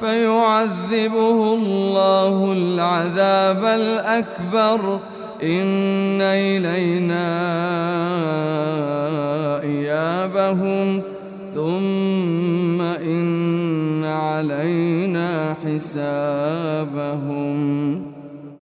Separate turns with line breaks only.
فيعذبه الله العذاب الأكبر. إن إلينا إيابهم. ثم إن علينا حسابهم.